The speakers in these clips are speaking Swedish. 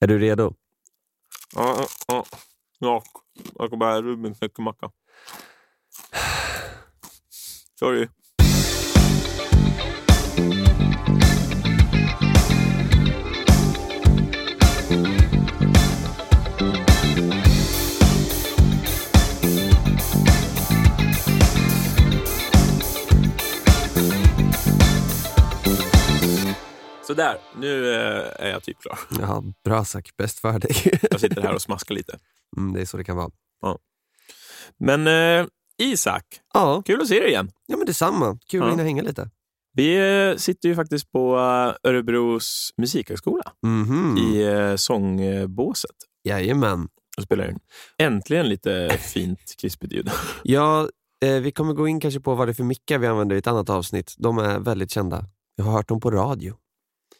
Är du redo? Ja, ja. ja. Jag ska bara Rubins nyckelmacka. Sorry. Sådär, nu eh, är jag typ klar. Ja, bra Zack. Bäst för dig. Jag sitter här och smaskar lite. Mm, det är så det kan vara. Men eh, Isak, Ja, kul att se dig igen. ja men detsamma. Kul att Ja. hinna hänga lite. Vi eh, sitter ju faktiskt på eh, Örebros musikhögskola Mhm. i sångbåset Jajamän. och spelar in. Äntligen lite fint krispigt ljud. Ja, eh, vi kommer gå in kanske på vad det är för mickar vi använder i ett annat avsnitt. De är väldigt kända. Jag har hört dem på radio.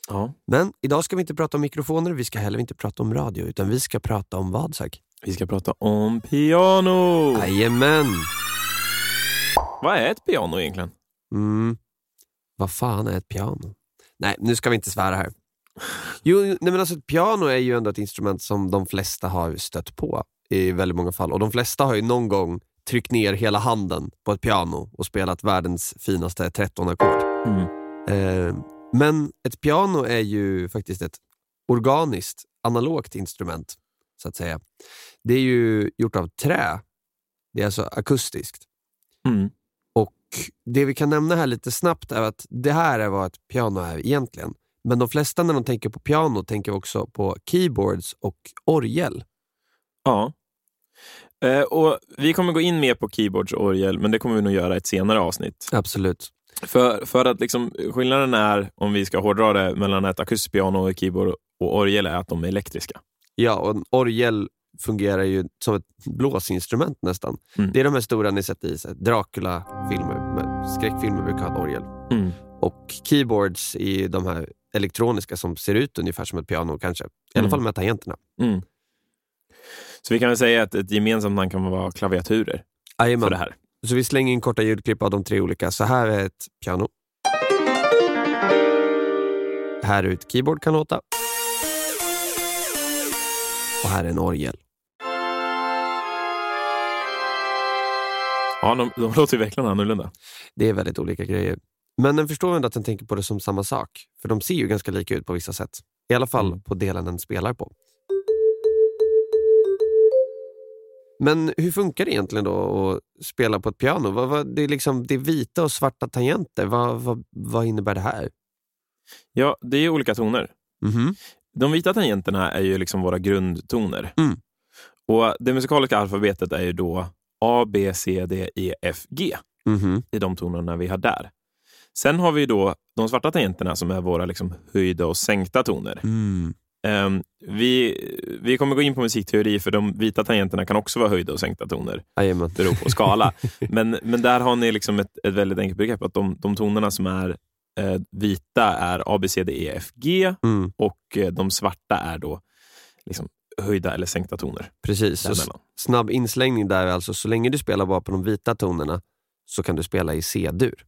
Ja. Men idag ska vi inte prata om mikrofoner, vi ska heller inte prata om radio, utan vi ska prata om vad, Zack? Vi ska prata om piano. Jajamän! Vad är ett piano egentligen? Mm. Vad fan är ett piano? Nej, nu ska vi inte svära här. Jo, nej men alltså ett piano är ju ändå ett instrument som de flesta har stött på i väldigt många fall. Och de flesta har ju någon gång tryckt ner hela handen på ett piano och spelat världens finaste 13-ackord. Mm. Eh, men ett piano är ju faktiskt ett organiskt, analogt instrument, så att säga. Det är ju gjort av trä. Det är alltså akustiskt. Mm. Och Det vi kan nämna här lite snabbt är att det här är vad ett piano är egentligen. Men de flesta när de tänker på piano tänker också på keyboards och orgel. Ja. Eh, och Vi kommer gå in mer på keyboards och orgel, men det kommer vi nog göra i ett senare avsnitt. Absolut. För, för att liksom, skillnaden är, om vi ska hårdra det, mellan ett akustiskt piano och keyboard och orgel är att de är elektriska. Ja, och en orgel fungerar ju som ett blåsinstrument nästan. Mm. Det är de här stora ni sett i Dracula-filmer, skräckfilmer brukar ha ett orgel. Mm. Och keyboards är de här elektroniska som ser ut ungefär som ett piano kanske. I alla Mm. fall med tangenterna. Mm. Så vi kan väl säga att ett gemensamt namn kan vara klaviaturer för Jajamän. det här. Så vi slänger in korta ljudklipp av de tre olika. Så här är ett piano. Här är ett keyboard kan låta. Och här är en orgel. Ja, de, de låter ju verkligen annorlunda. Det är väldigt olika grejer. Men den förstår ändå att den tänker på det som samma sak. För de ser ju ganska lika ut på vissa sätt. I alla fall Mm. på delen den spelar på. Men hur funkar det egentligen då att spela på ett piano? Vad, vad, det, är liksom, det är vita och svarta tangenter. Vad, vad, vad innebär det här? Ja, det är olika toner. Mhm. De vita tangenterna är ju liksom våra grundtoner. Mm. Och Det musikaliska alfabetet är ju då A, B, C, D, E, F, G. Mhm. i de tonerna vi har där. Sen har vi då de svarta tangenterna som är våra liksom höjda och sänkta toner. Mm. Ehm, vi, vi kommer gå in på musikteori för de vita tangenterna kan också vara höjda och sänkta toner. Jajamän. Det beror på skala. men, men där har ni liksom ett, ett väldigt enkelt begrepp. Att de, de tonerna som är eh, vita är A, B, C, D, E, F, G Mm. och eh, de svarta är då liksom höjda eller sänkta toner. Precis. Snabb inslängning där är alltså, så länge du spelar bara på de vita tonerna så kan du spela i C-dur.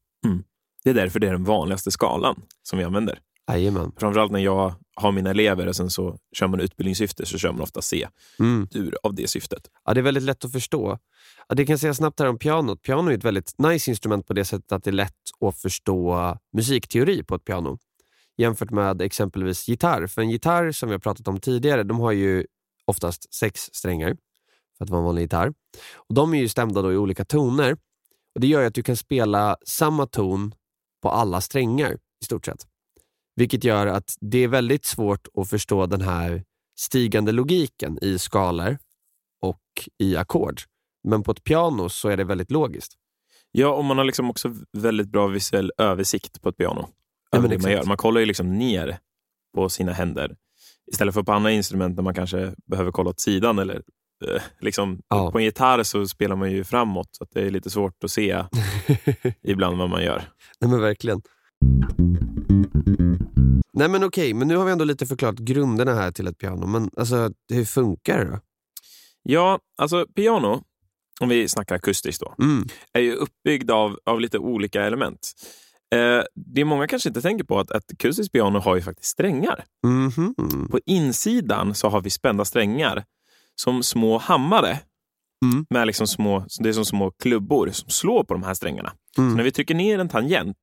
Det är därför det är den vanligaste skalan som vi använder. Jajamän. Framförallt när jag har mina elever och sen så kör man utbildningssyfte så kör man ofta Mm. C-dur av det syftet. Ja, det är väldigt lätt att förstå. Ja, det kan jag säga snabbt här om pianot. Piano är ett väldigt nice instrument på det sättet att det är lätt att förstå musikteori på ett piano. Jämfört med exempelvis gitarr. För en gitarr som vi har pratat om tidigare, de har ju oftast sex strängar för att vara en vanlig gitarr. Och De är ju stämda då i olika toner. Och Det gör att du kan spela samma ton på alla strängar i stort sett. Vilket gör att det är väldigt svårt att förstå den här stigande logiken i skalor och i ackord. Men på ett piano så är det väldigt logiskt. Ja, och man har liksom också väldigt bra visuell översikt på ett piano. Ja, man, gör. man kollar ju liksom ner på sina händer. Istället för på andra instrument där man kanske behöver kolla åt sidan. Eller, eh, liksom, Ja. På en gitarr så spelar man ju framåt, så det är lite svårt att se ibland vad man gör. Nej men verkligen. Nej men okej, men nu har vi ändå lite förklarat grunderna här till ett piano. Men alltså, hur funkar det då? Ja, alltså piano, om vi snackar akustiskt då, Mm. är ju uppbyggd av, av lite olika element. Eh, det många kanske inte tänker på att ett akustiskt piano har ju faktiskt strängar. Mhm. På insidan så har vi spända strängar som små hammare. Mm. Med liksom små, det är som små klubbor som slår på de här strängarna. Så Mm. när vi trycker ner en tangent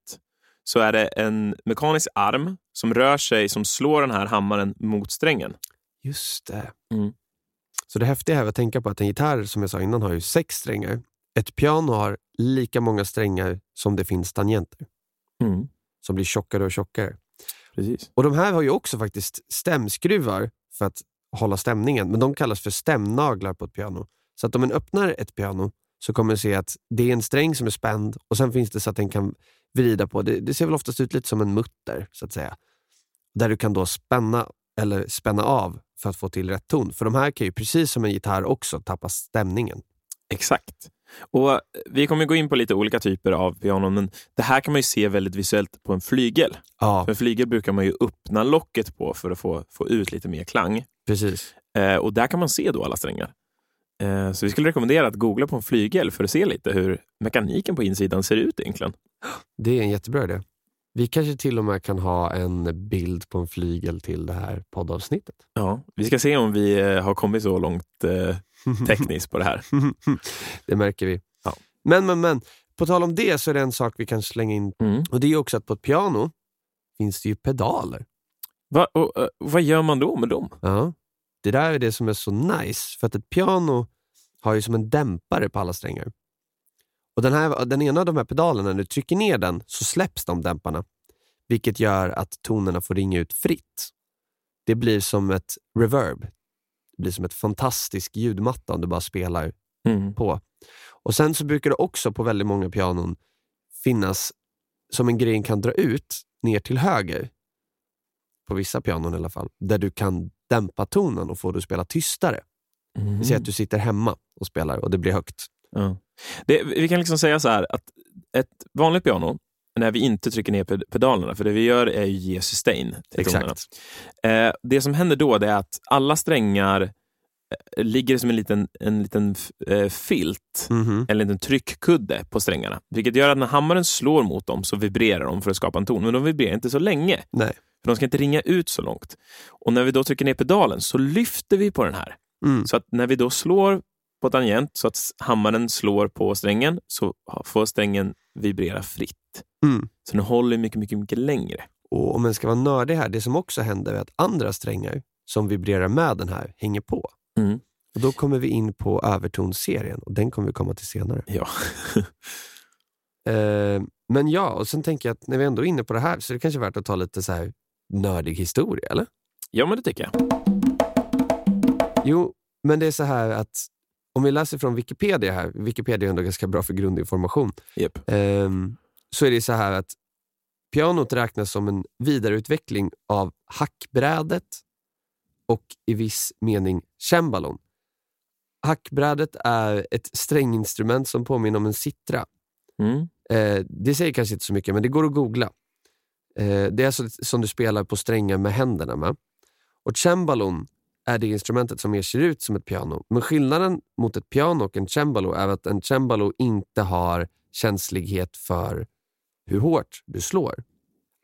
så är det en mekanisk arm som rör sig, som slår den här hammaren mot strängen. Just det. Mm. Så det häftiga är att tänka på att en gitarr, som jag sa innan, har ju sex strängar. Ett piano har lika många strängar som det finns tangenter, Mm. som blir tjockare och tjockare. Precis. Och de här har ju också faktiskt stämskruvar för att hålla stämningen, men de kallas för stämnaglar på ett piano. Så att om man öppnar ett piano så kommer man se att det är en sträng som är spänd och sen finns det så att den kan vrida på. Det, det ser väl oftast ut lite som en mutter, så att säga. Där du kan då spänna eller spänna av för att få till rätt ton. För de här kan ju precis som en gitarr också tappa stämningen. Exakt. Och eh, Vi kommer gå in på lite olika typer av pianon, men det här kan man ju se väldigt visuellt på en flygel. Ja, För en flygel brukar man ju öppna locket på för att få, få ut lite mer klang. precis. Eh, och där kan man se då alla strängar. Eh, så vi skulle rekommendera att googla på en flygel för att se lite hur mekaniken på insidan ser ut egentligen. Det är en jättebra idé. Vi kanske till och med kan ha en bild på en flygel till det här poddavsnittet. Ja, vi ska se om vi eh, har kommit så långt eh, tekniskt på det här. det märker vi. Ja. Men, men, men. På tal om det så är det en sak vi kan slänga in. Mm. Och Det är också att på ett piano finns det ju pedaler. Va, och, eh, vad gör man då med dem? Ja. Det där är det som är så nice. För att ett piano har ju som en dämpare på alla strängar. Och den, här, den ena av de här pedalerna, när du trycker ner den så släpps de dämparna. Vilket gör att tonerna får ringa ut fritt. Det blir som ett reverb. Det blir som ett fantastisk ljudmatta om du bara spelar Mm. på. Och Sen så brukar det också på väldigt många pianon finnas som en grej kan dra ut ner till höger. På vissa pianon i alla fall. Där du kan dämpa tonen och få det att spela tystare. Mm. Säg att du sitter hemma och spelar och det blir högt. Ja. Det, vi kan liksom säga så här att ett vanligt piano, när vi inte trycker ner ped- pedalerna, för det vi gör är ju ge sustain till tonerna. Exakt. Eh, det som händer då är att alla strängar eh, ligger som en liten, en liten eh, filt, Mhm. en liten tryckkudde på strängarna. Vilket gör att när hammaren slår mot dem så vibrerar de för att skapa en ton. Men de vibrerar inte så länge, Nej. För de ska inte ringa ut så långt. Och när vi då trycker ner pedalen så lyfter vi på den här. Mm. Så att när vi då slår på tangent så att hammaren slår på strängen så får strängen vibrera fritt. Mm. Så den håller mycket, mycket, mycket längre. Och om man ska vara nördig här, det som också händer är att andra strängar som vibrerar med den här hänger på. Mm. Och Då kommer vi in på övertonsserien och den kommer vi komma till senare. Ja. Eh, men ja, och sen tänker jag att när vi ändå är inne på det här så är det kanske värt att ta lite så här nördig historia, eller? ja, men det tycker jag. Jo, men det är så här att om vi läser från Wikipedia här, Wikipedia är ändå ganska bra för grundinformation, Yep. ehm, så är det så här att pianot räknas som en vidareutveckling av hackbrädet och i viss mening cembalon. Hackbrädet är ett stränginstrument som påminner om en citra. Mm. Eh, det säger kanske inte så mycket, men det går att googla. Eh, det är alltså som du spelar på strängar med händerna med. Och cembalon är det instrumentet som mer ser ut som ett piano. Men skillnaden mot ett piano och en cembalo är att en cembalo inte har känslighet för hur hårt du slår.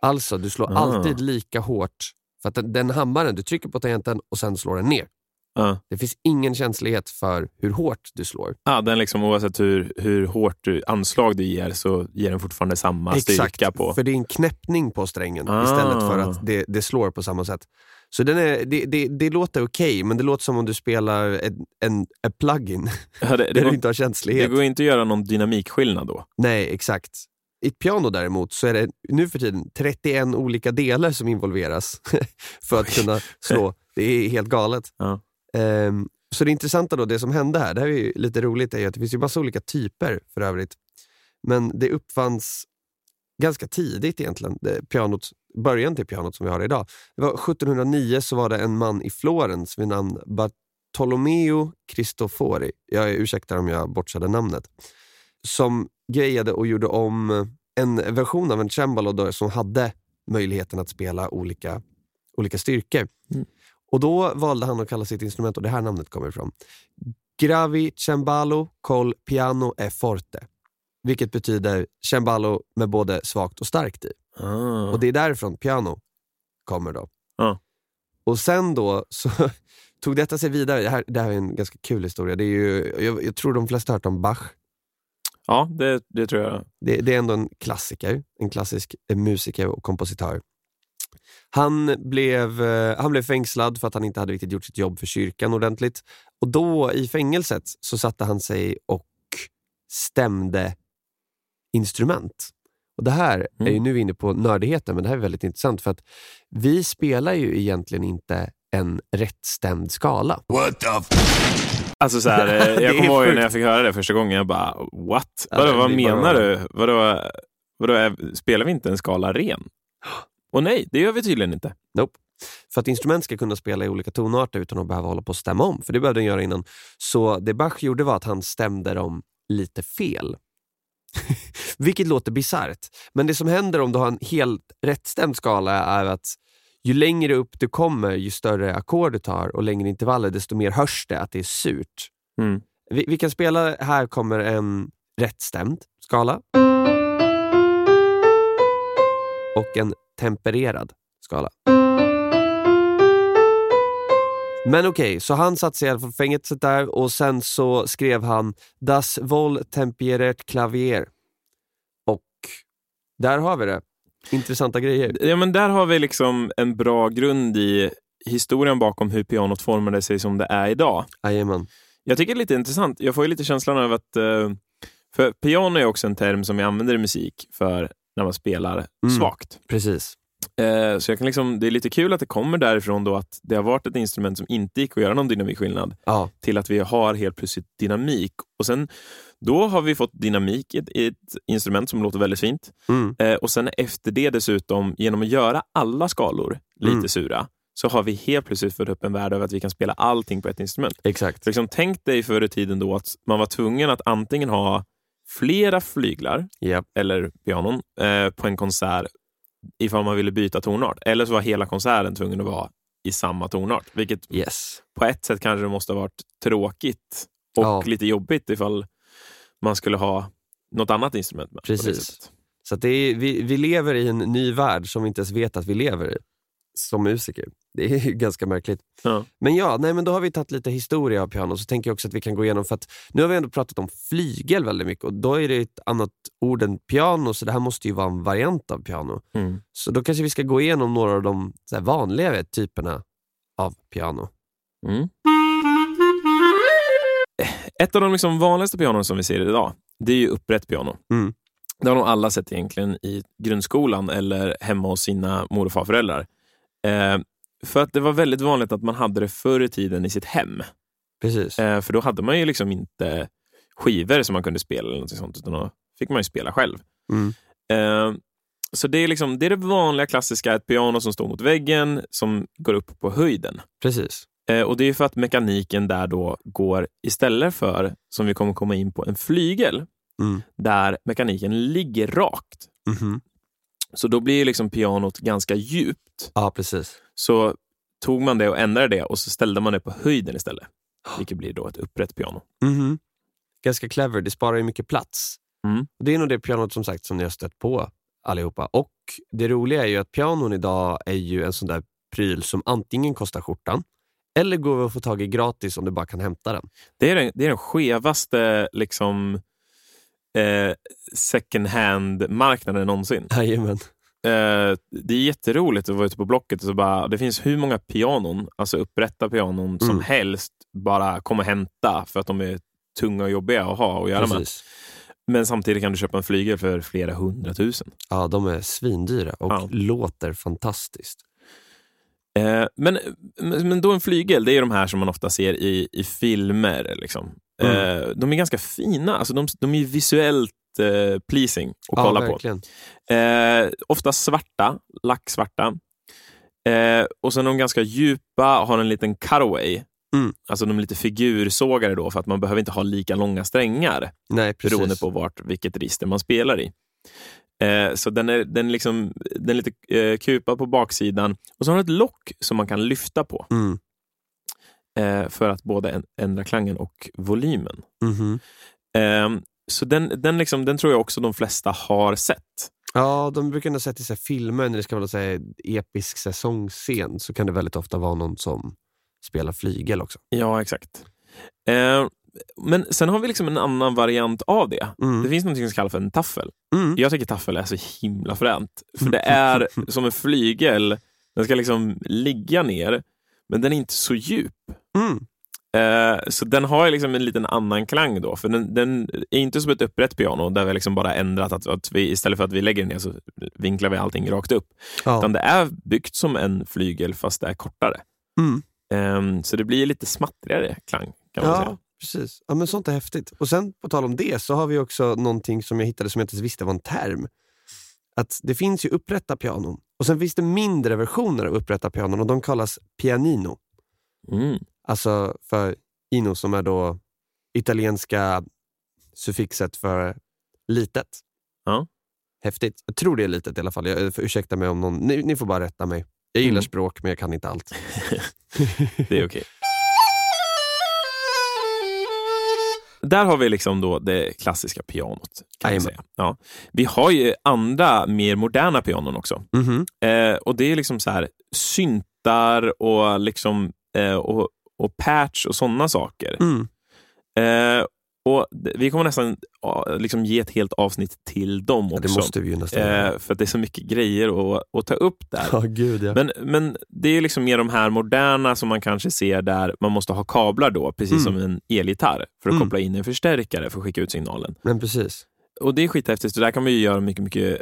Alltså, du slår Ah. alltid lika hårt. För att den, den hammaren, du trycker på tangenten och sen slår den ner. Ja. Det finns ingen känslighet för hur hårt du slår. Ja, den liksom, oavsett hur, hur hårt du, anslag du ger så ger den fortfarande samma styrka på. för det är en knäppning på strängen Ah. istället för att det, det slår på samma sätt. Så den är, det, det, det låter okej, men det låter som om du spelar en, en, en plugin Ja, det, det, där du inte har det känslighet. går inte att göra någon dynamikskillnad då. Nej, exakt. I ett piano däremot så är det nu för tiden 31 olika delar som involveras för att kunna slå. Det är helt galet. Ja. Um, så det intressanta då, det som hände här, det här är ju lite roligt, är ju att det finns ju massa olika typer för övrigt. Men det uppfanns ganska tidigt egentligen, det, pianot, början till pianot som vi har idag. Det var 1709 så var det en man i Florens vid namn Bartolomeo Cristofori, jag ursäktar om jag bortsade namnet, som grejade och gjorde om en version av en cembalo då, som hade möjligheten att spela olika, olika styrkor. Mm. Och Då valde han att kalla sitt instrument, och det här namnet kommer ifrån, Gravi Cembalo col piano e forte. vilket betyder cembalo med både svagt och starkt i. Ah. Och det är därifrån piano kommer då. Ja. Och sen då så tog detta sig vidare. Det här, det här är en ganska kul historia. Det är ju, jag, jag tror de flesta har hört om Bach. Ja, det, det tror jag. Det, det är ändå en klassiker, en klassisk musiker och kompositör. Han blev, eh, han blev fängslad för att han inte hade riktigt gjort sitt jobb för kyrkan ordentligt. Och då i fängelset så satte han sig och stämde instrument. Och Det här är ju Mm. nu inne på nördigheten, men det här är väldigt intressant för att vi spelar ju egentligen inte en rättstämd skala. Alltså så här, eh, jag kommer ihåg när jag fick höra det första gången. Jag bara, what? Vadå, vad bara- menar du? Vadå, vadå, är- spelar vi inte en skala ren? Och nej, det gör vi tydligen inte. Nope. För att instrument ska kunna spela i olika tonarter utan att behöva hålla på och stämma om, för det behövde den göra innan. Så det Bach gjorde var att han stämde dem lite fel. Vilket låter bisarrt. Men det som händer om du har en helt rättstämd skala är att ju längre upp du kommer, ju större ackord du tar och längre intervaller, desto mer hörs det att det är surt. Mm. Vi, vi kan spela, här kommer en rättstämd skala. Och en tempererad skala. Men okej, så han satt sig i alla fall i fängelset där och sen så skrev han Das Vol Temperet Klavier. Och där har vi det. Intressanta grejer. Ja, men där har vi liksom en bra grund i historien bakom hur pianot formade sig som det är idag. Jajamän. Jag tycker det är lite intressant. Jag får lite känslan av att... eh, För piano är också en term som vi använder i musik för när man spelar Mm. svagt. Precis. Eh, Så jag kan liksom, det är lite kul att det kommer därifrån då att det har varit ett instrument som inte gick att göra någon dynamikskillnad Ja, till att vi har helt plötsligt dynamik. Och sen, Då har vi fått dynamik i ett, instrument som låter väldigt fint. mm. Eh, och sen efter det dessutom, genom att göra alla skalor lite Mm. sura, så har vi helt plötsligt fått upp en värld av att vi kan spela allting på ett instrument. exakt. Liksom, tänk dig förr i tiden då att man var tvungen att antingen ha flera flyglar Japp. eller pianon eh, på en konsert ifall man ville byta tonart. Eller så var hela konserten tvungen att vara i samma tonart. Vilket Yes. på ett sätt kanske det måste ha varit tråkigt och Ja. lite jobbigt ifall man skulle ha något annat instrument med. Precis. Så det är, vi, vi lever i en ny värld som vi inte ens vet att vi lever i som musiker. Det är ju ganska märkligt. Ja. Men ja, nej, men då har vi tagit lite historia av piano, så tänker jag också att vi kan gå igenom, för att nu har vi ändå pratat om flygel väldigt mycket och då är det ett annat ord än piano, så det här måste ju vara en variant av piano. Mm. Så då kanske vi ska gå igenom några av de vanligare typerna av piano. Mm. Ett av de liksom vanligaste pianon som vi ser idag, det är ju upprätt piano. Mm. Det har nog alla sett egentligen i grundskolan eller hemma hos sina mor och farföräldrar. Eh, för att det var väldigt vanligt att man hade det förr i tiden i sitt hem. Precis. Eh, för då hade man ju liksom inte skivor som man kunde spela eller något sånt, utan då fick man ju spela själv. Mm. Eh, så det är, liksom, det är det vanliga klassiska, ett piano som står mot väggen, som går upp på höjden. Precis. Eh, och Det är för att mekaniken där då går istället för, som vi kommer komma in på, en flygel, Mm. där mekaniken ligger rakt. Mhm. Så då blir liksom pianot ganska djupt. Ja, precis. Så tog man det och ändrade det och så ställde man det på höjden istället. Vilket blir då ett upprätt piano. Mhm. Ganska clever, det sparar ju mycket plats. Mm. Det är nog det pianot som sagt som ni har stött på allihopa. Och det roliga är ju att pianon idag är ju en sån där pryl som antingen kostar skjortan eller går att få tag i gratis om du bara kan hämta den. Det är den, det är den skevaste liksom, eh, second hand-marknaden någonsin. Jajamän. Eh, det är jätteroligt att vara ute på Blocket och så bara, det finns hur många pianon, alltså upprätta pianon som Mm. helst bara komma och hämta för att de är tunga och jobbiga att ha och göra med. Precis. Men samtidigt kan du köpa en flygel för flera hundratusen. Ja, de är svindyra och Ja. låter fantastiskt. Eh, men, men då en flygel, det är de här som man ofta ser i, i filmer. Liksom. Mm. Eh, de är ganska fina, alltså de, de är visuellt pleasing att ja, kolla på. verkligen. Eh, ofta svarta, lacksvarta. Eh, och sen de ganska djupa har en liten cutaway. Mm. Alltså de är lite figursågade då för att man behöver inte ha lika långa strängar Nej, precis. beroende på vart, vilket register man spelar i. Eh, så den är, den, liksom, den är lite eh, kupad på baksidan och så har den ett lock som man kan lyfta på Mm. eh, för att både ändra klangen och volymen. Mhm. Eh, så den, den, liksom, den tror jag också de flesta har sett. Ja, de brukar ha sett i så filmer när det ska vara så här, episk säsongsscen så kan det väldigt ofta vara någon som spelar flygel också. Ja, exakt. Eh, men sen har vi liksom en annan variant av det. Mm. Det finns något som kallas för en taffel. Mm. Jag tycker taffel är så himla fränt. För det är som en flygel. Den ska liksom ligga ner, men den är inte så djup. Mm. Eh, så den har liksom en liten annan klang då. För den, den är inte som ett upprätt piano där vi liksom bara ändrat att, att vi istället för att vi lägger ner så vinklar vi allting rakt upp. Ja. Utan det är byggt som en flygel fast det är kortare. Mm. Eh, så det blir lite smattrigare klang kan man säga. Ja, precis. Ja, men sånt är häftigt. Och sen på tal om det så har vi också någonting som jag hittade som jag inte visste var en term. Att det finns ju upprätta pianon och sen finns det mindre versioner av upprätta pianon och de kallas pianino. Mm. Alltså för ino som är då italienska suffixet för litet. Ja. Häftigt. Jag tror det är litet i alla fall. Jag, för, ursäkta mig om någon, ni, ni får bara rätta mig. Jag gillar Mm. språk men jag kan inte allt. Det är okej. Där har vi liksom då det klassiska pianot. Kan jag säga. Ja. Vi har ju andra mer moderna pianon också. Mhm. Eh, och Det är liksom så här syntar och, liksom, eh, och, och patch och sådana saker. Mm. Eh, och Vi kommer nästan ja, liksom ge ett helt avsnitt till dem Ja, också. det måste vi ju nästan eh, för att det är så mycket grejer att, att ta upp där. Ja, gud ja. Men, men det är liksom mer de här moderna som man kanske ser där man måste ha kablar då, precis Mm. som en elgitarr, för att Mm. koppla in en förstärkare för att skicka ut signalen. Men precis. Och det är skithäftigt, så där kan man ju göra mycket, mycket,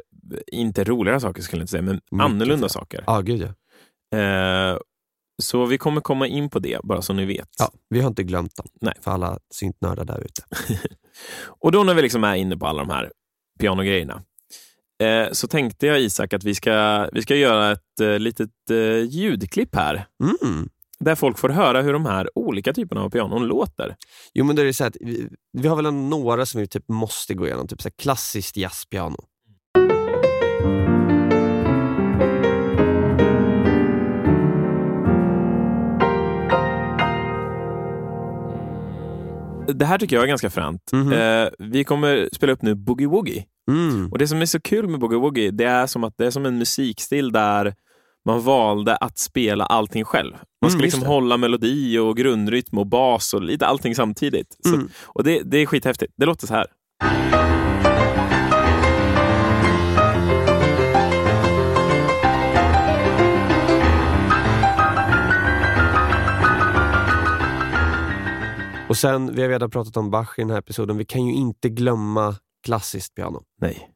inte roligare saker skulle jag inte säga, men Mycket, annorlunda ja. saker. Ja, gud ja. Eh, så vi kommer komma in på det, bara så ni vet. ja. Vi har inte glömt dem. Nej. För alla syntnördar där ute. Och då när vi liksom är inne på alla de här pianogrejerna, eh, så tänkte jag Isak att vi ska, vi ska göra ett eh, litet eh, ljudklipp här, Mm. där folk får höra hur de här olika typerna av pianon låter. Jo, men då är det så att vi, vi har väl några som vi typ måste gå igenom. Typ så klassiskt jazzpiano. Det här tycker jag är ganska fränt. Mhm. Eh, vi kommer spela upp nu Boogie Woogie. Mm. Och Det som är så kul med Boogie Woogie, det är som att det är som en musikstil där man valde att spela allting själv. Man ska Mm, liksom hålla melodi och grundrytm och bas och lite allting samtidigt. Så, Mm. och det, det är skithäftigt. Det låter så här. Och sen, vi har redan pratat om Bach i den här episoden. Vi kan ju inte glömma klassiskt piano. Nej.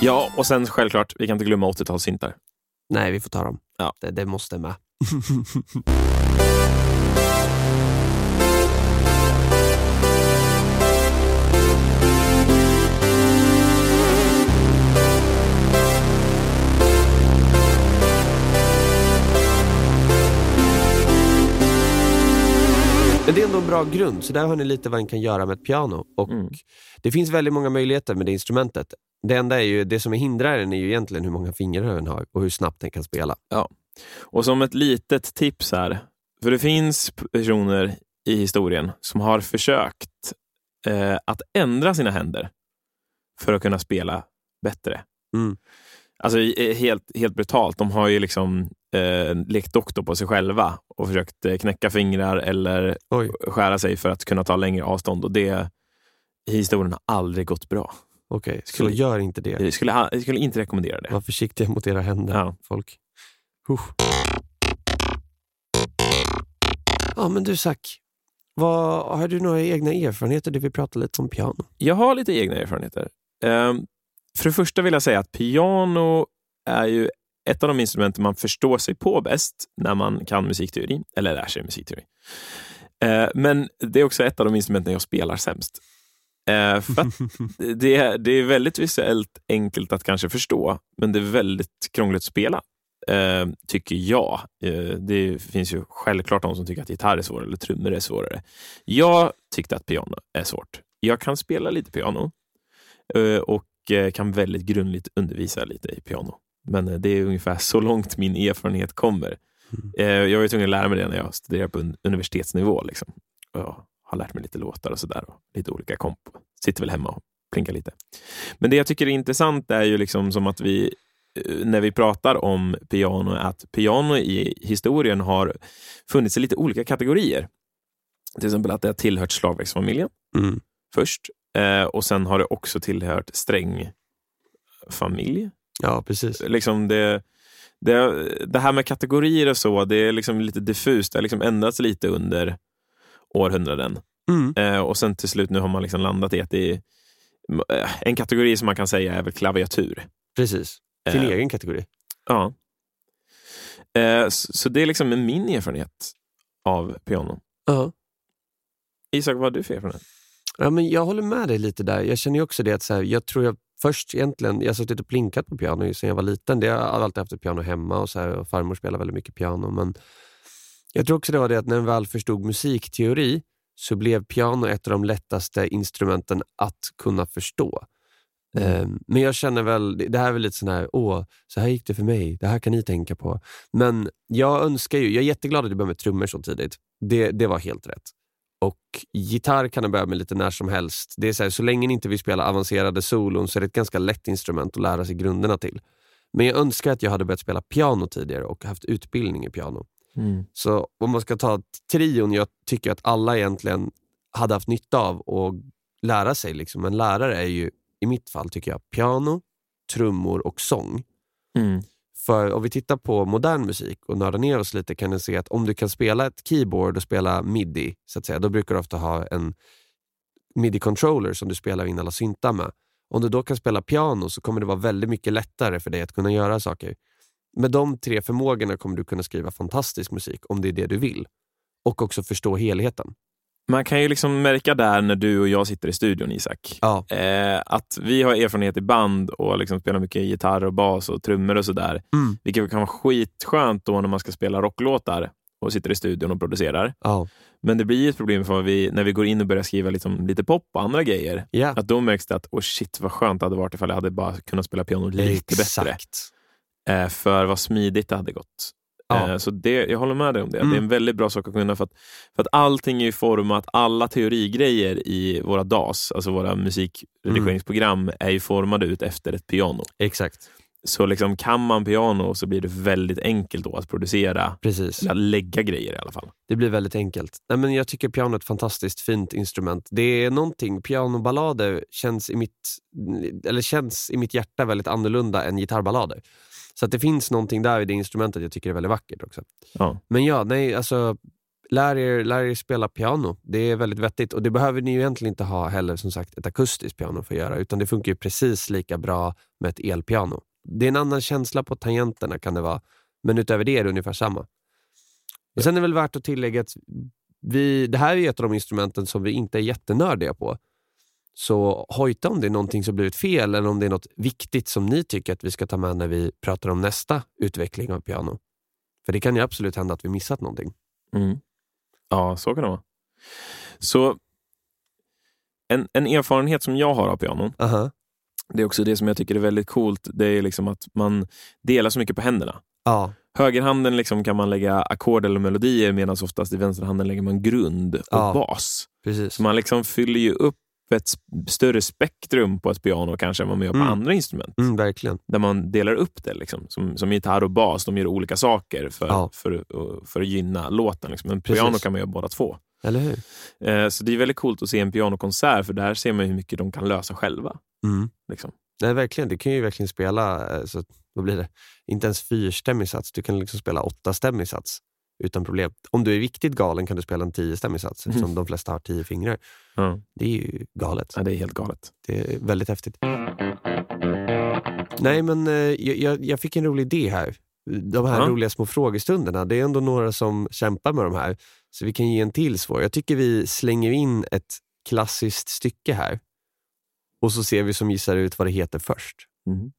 Ja, och sen självklart, vi kan inte glömma 80-talssyntar. Nej, vi får ta dem. Ja. Det, det måste med. Men det är ändå en bra grund, så där har ni lite vad ni kan göra med ett piano. Och Mm. Det finns väldigt många möjligheter med det instrumentet. Det enda är ju, det som hindrar den är ju egentligen hur många fingrar den har och hur snabbt den kan spela. Och som ett litet tips här, för det finns personer i historien som har försökt eh, att ändra sina händer för att kunna spela bättre. Mm. Alltså helt, helt brutalt. De har ju liksom eh, lekt doktor på sig själva och försökt eh, knäcka fingrar eller Oj, skära sig för att kunna ta längre avstånd. Och det historien har aldrig gått bra. okej. Så Skulle- gör inte det. Jag skulle, jag skulle inte rekommendera det. Var försiktiga mot era händer, Ja. folk. Huh. Ja, men du Zack. Vad, har du några egna erfarenheter? Det vi pratade lite om piano. Jag har lite egna erfarenheter. Ehm, för det första vill jag säga att piano är ju ett av de instrument man förstår sig på bäst när man kan musikteori, eller lär sig musikteori. Eh, men det är också ett av de instrumenten jag spelar sämst. Eh, det, är, det är väldigt visuellt enkelt att kanske förstå, men det är väldigt krångligt att spela. Eh, tycker jag. Eh, det finns ju självklart de som tycker att gitarr är svårare eller trummor är svårare. Jag tyckte att piano är svårt. Jag kan spela lite piano, eh, och kan väldigt grundligt undervisa lite i piano. Men eh, det är ungefär så långt min erfarenhet kommer. Mm. Eh, Jag var tvungen att lära mig det när jag studerade på un- universitetsnivå. Liksom. Jag har lärt mig lite låtar och sådär. Lite olika komp. Sitter väl hemma och plinkar lite. Men det jag tycker är intressant är ju liksom som att vi, eh, när vi pratar om piano, att piano i historien har funnits i lite olika kategorier. Till exempel att det har tillhört slagverksfamiljen Mm. först. Och sen har det också tillhört strängfamilj. Ja, precis. Liksom det, det, det här med kategorier och så, det är liksom lite diffust. Det har liksom ändrats lite under århundraden. Mm. Eh, och sen till slut nu har man liksom landat i att det är eh, en kategori som man kan säga är väl klaviatur. Precis. Sin Eh. egen kategori. Ja. Eh, så, så det är liksom min erfarenhet av piano. Ja. Isak, vad har du för erfarenhet? Ja, men jag håller med dig lite där. Jag känner också det att så här, jag tror jag först egentligen, jag har suttit och plinkat på piano sedan jag var liten. Det, jag har alltid haft ett piano hemma och, så här, och farmor spelar väldigt mycket piano. Men jag tror också det var det att när jag väl förstod musikteori så blev piano ett av de lättaste instrumenten att kunna förstå. Eh, Men jag känner väl, det det här är väl lite sån här, åh, så här gick det för mig, det här kan ni tänka på. Men jag önskar ju, jag är jätteglad att du började med trummor så tidigt. Det, det var helt rätt. Och gitarr kan du börja med lite när som helst. Det är så, här, så länge ni inte vill spela avancerade solon så är det ett ganska lätt instrument att lära sig grunderna till. Men jag önskar att jag hade börjat spela piano tidigare och haft utbildning i piano. Mm. Så om man ska ta trion, jag tycker att alla egentligen hade haft nytta av att lära sig. Liksom. En lärare är ju, i mitt fall, tycker jag, piano, trummor och sång. Mm. För om vi tittar på modern musik och nördar ner oss lite kan ni se att om du kan spela ett keyboard och spela midi, så att säga, då brukar du ofta ha en midi-controller som du spelar in alla syntar med. Om du då kan spela piano så kommer det vara väldigt mycket lättare för dig att kunna göra saker. Med de tre förmågorna kommer du kunna skriva fantastisk musik om det är det du vill. Och också förstå helheten. Man kan ju liksom märka där när du och jag sitter i studion, Isak, Ja. eh, att vi har erfarenhet i band och liksom spelar mycket gitarr och bas och trummor och sådär. Mm. Vilket kan vara skitskönt då när man ska spela rocklåtar och sitter i studion och producerar. Ja. Men det blir ett problem för vi, när vi går in och börjar skriva liksom lite pop och andra grejer. Ja. Att då märks det att oh shit vad skönt det hade varit ifall jag hade bara kunnat spela piano lite bättre. Exakt. Eh, för vad smidigt det hade gått. Ja. Eh, så det, jag håller med dig om det. Mm. Det är en väldigt bra sak att kunna för att, för att allting är ju format, alla teorigrejer i våra DAS, alltså våra musikredigeringsprogram, är ju formade ut efter ett piano. Exakt. Så liksom, kan man piano så blir det väldigt enkelt då att producera, Precis. eller lägga grejer i alla fall. Det blir väldigt enkelt. Nej, men jag tycker piano är ett fantastiskt fint instrument. Det är någonting, pianoballader känns i mitt, eller känns i mitt hjärta väldigt annorlunda än gitarrballader. Så att det finns någonting där i det instrumentet jag tycker är väldigt vackert också. Ja. Men ja, nej, alltså lär er, lär er spela piano. Det är väldigt vettigt och det behöver ni ju egentligen inte ha heller som sagt ett akustiskt piano för att göra utan det funkar ju precis lika bra med ett elpiano. Det är en annan känsla på tangenterna kan det vara, men utöver det är det ungefär samma. Och Sen är det väl värt att tillägga att vi, det här är ett av de instrumenten som vi inte är jättenördiga på. Så hojta om det är någonting som blivit fel eller om det är något viktigt som ni tycker att vi ska ta med när vi pratar om nästa utveckling av piano. För det kan ju absolut hända att vi missat någonting. Mm. Ja, så kan det vara. Så en, en erfarenhet som jag har av piano, Aha. det är också det som jag tycker är väldigt coolt, det är liksom att man delar så mycket på händerna. Ja, Högerhanden liksom kan man lägga ackord eller melodier medan oftast i vänsterhanden lägger man grund och Ja. bas. precis. Så man liksom fyller ju upp ett större spektrum på ett piano kanske än vad man gör på Mm. andra instrument. Mm, verkligen. Där man delar upp det. Liksom. Som, som gitarr och bas, de gör olika saker för, Ja. för, för att gynna låten. Liksom. Men Precis. piano kan man göra båda två. Eller hur? Eh, så det är väldigt coolt att se en pianokonsert för där ser man hur mycket de kan lösa själva. Mm. Liksom. Nej, verkligen. Du kan ju verkligen spela, eh, så, vad blir det? Inte ens fyrstämmig sats, du kan liksom spela åttastämmig sats utan problem. Om du är riktigt galen kan du spela en tiostämmig sats eftersom Mm. de flesta har tio fingrar. Ja. Det är ju galet. Ja, det är helt galet. Det är väldigt häftigt. Nej, men eh, jag, jag, jag fick en rolig idé här. De här Ja. roliga små frågestunderna. Det är ändå några som kämpar med de här. Så vi kan ge en till svår. Jag tycker vi slänger in ett klassiskt stycke här. Och så ser vi som gissar ut vad det heter först. Mm.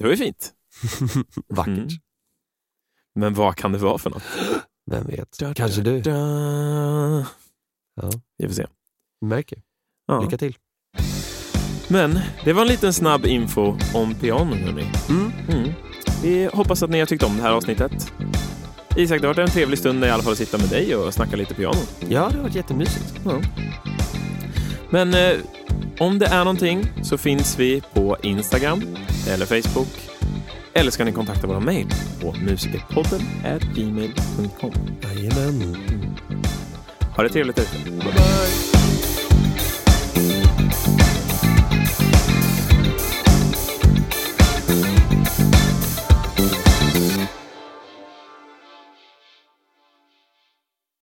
Ju fint. Vackert. Mm. Men vad kan det vara för något? Vem vet? Kanske du. Da. Ja, Vi får se. märker. Ja. Lycka till. Men det var en liten snabb info om piano. Hörni. Mm. Mm. Vi hoppas att ni har tyckt om det här avsnittet. Isak, det har varit en trevlig stund i alla fall att sitta med dig och snacka lite piano. Ja, det har varit jättemysigt. Ja. Men eh, om det är någonting så finns vi på Instagram eller Facebook. Eller ska ni kontakta vår mejl på musikerpodden gmail.com. Jajamän. Ha det trevligt ute. Bye bye!